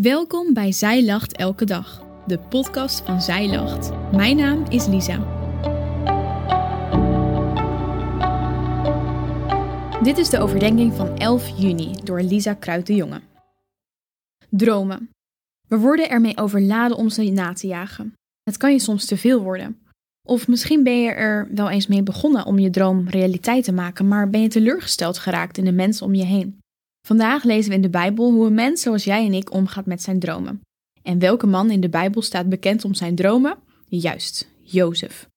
Welkom bij Zij Lacht Elke Dag, de podcast van Zij Lacht. Mijn naam is Lisa. Dit is de overdenking van 11 juni door Lisa Kruid de Jonge. Dromen. We worden ermee overladen om ze na te jagen. Het kan je soms te veel worden. Of misschien ben je er wel eens mee begonnen om je droom realiteit te maken, maar ben je teleurgesteld geraakt in de mensen om je heen. Vandaag lezen we in de Bijbel hoe een mens zoals jij en ik omgaat met zijn dromen. En welke man in de Bijbel staat bekend om zijn dromen? Juist, Jozef.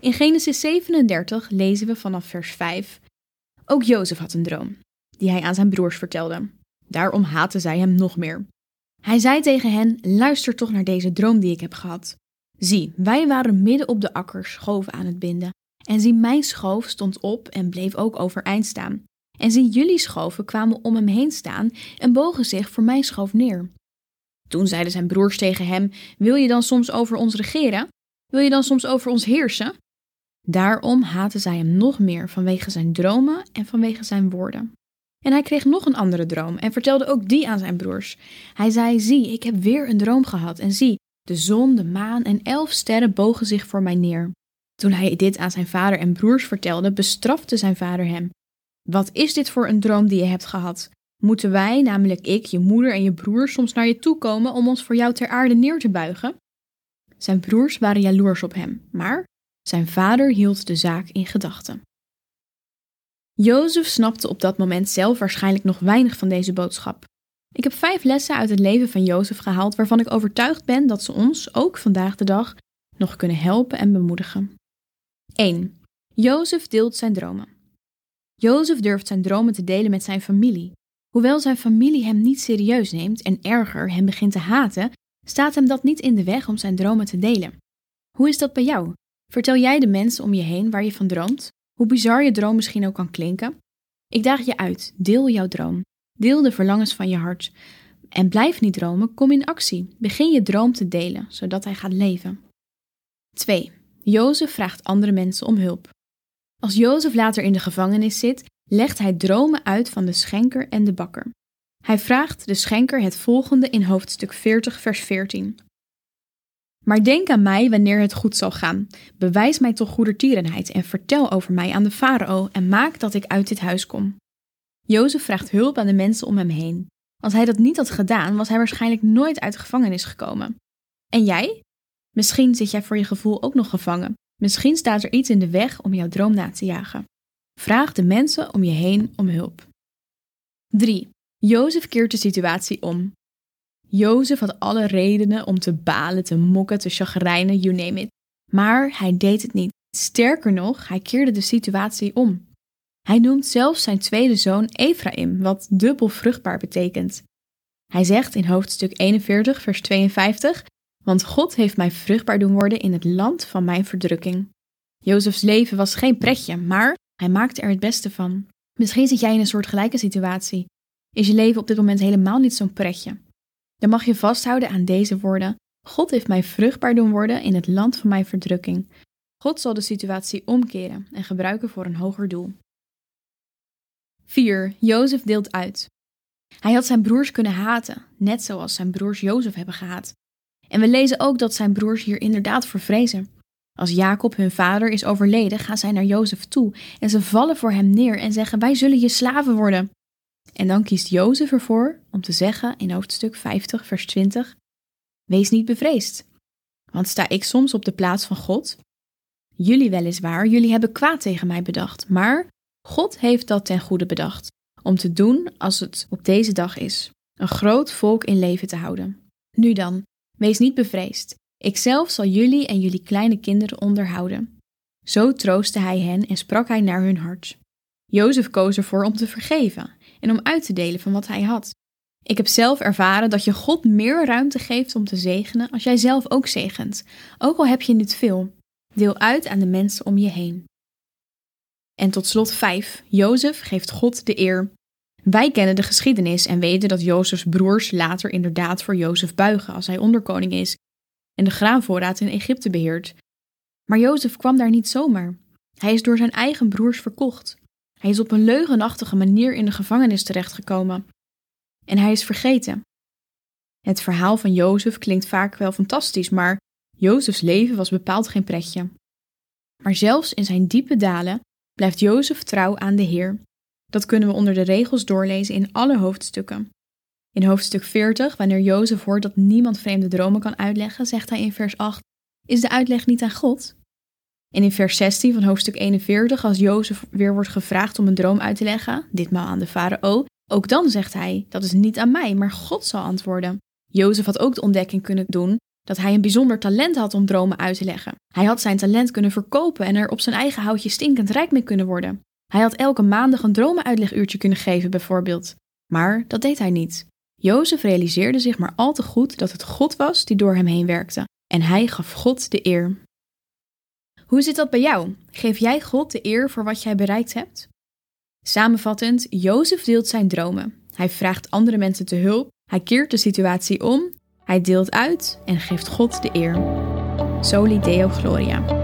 In Genesis 37 lezen we vanaf vers 5. Ook Jozef had een droom, die hij aan zijn broers vertelde. Daarom haatten zij hem nog meer. Hij zei tegen hen: Luister toch naar deze droom die ik heb gehad. Zie, wij waren midden op de akker schoven aan het binden. En zie, mijn schoof stond op en bleef ook overeind staan. En zie, jullie schoven kwamen om hem heen staan en bogen zich voor mijn schoof neer. Toen zeiden zijn broers tegen hem: Wil je dan soms over ons regeren? Wil je dan soms over ons heersen? Daarom haatten zij hem nog meer vanwege zijn dromen en vanwege zijn woorden. En hij kreeg nog een andere droom en vertelde ook die aan zijn broers. Hij zei: Zie, ik heb weer een droom gehad. En zie, de zon, de maan en elf sterren bogen zich voor mij neer. Toen hij dit aan zijn vader en broers vertelde, bestrafte zijn vader hem wat is dit voor een droom die je hebt gehad? Moeten wij, namelijk ik, je moeder en je broer, soms naar je toe komen om ons voor jou ter aarde neer te buigen? Zijn broers waren jaloers op hem, maar zijn vader hield de zaak in gedachten. Jozef snapte op dat moment zelf waarschijnlijk nog weinig van deze boodschap. Ik heb vijf lessen uit het leven van Jozef gehaald waarvan ik overtuigd ben dat ze ons, ook vandaag de dag, nog kunnen helpen en bemoedigen. 1. Jozef deelt zijn dromen. Jozef durft zijn dromen te delen met zijn familie. Hoewel zijn familie hem niet serieus neemt en erger hem begint te haten, staat hem dat niet in de weg om zijn dromen te delen. Hoe is dat bij jou? Vertel jij de mensen om je heen waar je van droomt? Hoe bizar je droom misschien ook kan klinken? Ik daag je uit, deel jouw droom. Deel de verlangens van je hart. En blijf niet dromen, kom in actie. Begin je droom te delen, zodat hij gaat leven. 2. Jozef vraagt andere mensen om hulp. Als Jozef later in de gevangenis zit, legt hij dromen uit van de schenker en de bakker. Hij vraagt de schenker het volgende in hoofdstuk 40, vers 14. Maar denk aan mij wanneer het goed zal gaan. Bewijs mij toch goedertierenheid en vertel over mij aan de farao en maak dat ik uit dit huis kom. Jozef vraagt hulp aan de mensen om hem heen. Als hij dat niet had gedaan, was hij waarschijnlijk nooit uit de gevangenis gekomen. En jij? Misschien zit jij voor je gevoel ook nog gevangen. Misschien staat er iets in de weg om jouw droom na te jagen. Vraag de mensen om je heen om hulp. 3. Jozef keert de situatie om. Jozef had alle redenen om te balen, te mokken, te chagrijnen, you name it. Maar hij deed het niet. Sterker nog, hij keerde de situatie om. Hij noemt zelfs zijn tweede zoon Ephraim, wat dubbel vruchtbaar betekent. Hij zegt in hoofdstuk 41, vers 52: want God heeft mij vruchtbaar doen worden in het land van mijn verdrukking. Jozefs leven was geen pretje, maar hij maakte er het beste van. Misschien zit jij in een soort gelijke situatie. Is je leven op dit moment helemaal niet zo'n pretje? Dan mag je vasthouden aan deze woorden. God heeft mij vruchtbaar doen worden in het land van mijn verdrukking. God zal de situatie omkeren en gebruiken voor een hoger doel. 4. Jozef deelt uit. Hij had zijn broers kunnen haten, net zoals zijn broers Jozef hebben gehaat. En we lezen ook dat zijn broers hier inderdaad voor vrezen. Als Jacob hun vader is overleden, gaan zij naar Jozef toe en ze vallen voor hem neer en zeggen: Wij zullen je slaven worden. En dan kiest Jozef ervoor om te zeggen in hoofdstuk 50, vers 20: Wees niet bevreesd, want sta ik soms op de plaats van God? Jullie weliswaar, jullie hebben kwaad tegen mij bedacht, maar God heeft dat ten goede bedacht, om te doen als het op deze dag is: een groot volk in leven te houden. Nu dan, Wees niet bevreesd. Ikzelf zal jullie en jullie kleine kinderen onderhouden. Zo troostte hij hen en sprak hij naar hun hart. Jozef koos ervoor om te vergeven en om uit te delen van wat hij had. Ik heb zelf ervaren dat je God meer ruimte geeft om te zegenen als jij zelf ook zegent, ook al heb je niet veel. Deel uit aan de mensen om je heen. En tot slot 5. Jozef geeft God de eer. Wij kennen de geschiedenis en weten dat Jozefs broers later inderdaad voor Jozef buigen als hij onderkoning is en de graanvoorraad in Egypte beheert. Maar Jozef kwam daar niet zomaar. Hij is door zijn eigen broers verkocht. Hij is op een leugenachtige manier in de gevangenis terechtgekomen. En hij is vergeten. Het verhaal van Jozef klinkt vaak wel fantastisch, maar Jozefs leven was bepaald geen pretje. Maar zelfs in zijn diepe dalen blijft Jozef trouw aan de Heer. Dat kunnen we onder de regels doorlezen in alle hoofdstukken. In hoofdstuk 40, wanneer Jozef hoort dat niemand vreemde dromen kan uitleggen, zegt hij in vers 8: Is de uitleg niet aan God? En in vers 16 van hoofdstuk 41, als Jozef weer wordt gevraagd om een droom uit te leggen, ditmaal aan de farao, ook dan zegt hij: Dat is niet aan mij, maar God zal antwoorden. Jozef had ook de ontdekking kunnen doen dat hij een bijzonder talent had om dromen uit te leggen. Hij had zijn talent kunnen verkopen en er op zijn eigen houtje stinkend rijk mee kunnen worden. Hij had elke maandag een dromenuitleguurtje kunnen geven, bijvoorbeeld. Maar dat deed hij niet. Jozef realiseerde zich maar al te goed dat het God was die door hem heen werkte. En hij gaf God de eer. Hoe zit dat bij jou? Geef jij God de eer voor wat jij bereikt hebt? Samenvattend, Jozef deelt zijn dromen. Hij vraagt andere mensen te hulp, hij keert de situatie om, hij deelt uit en geeft God de eer. Soli Deo Gloria.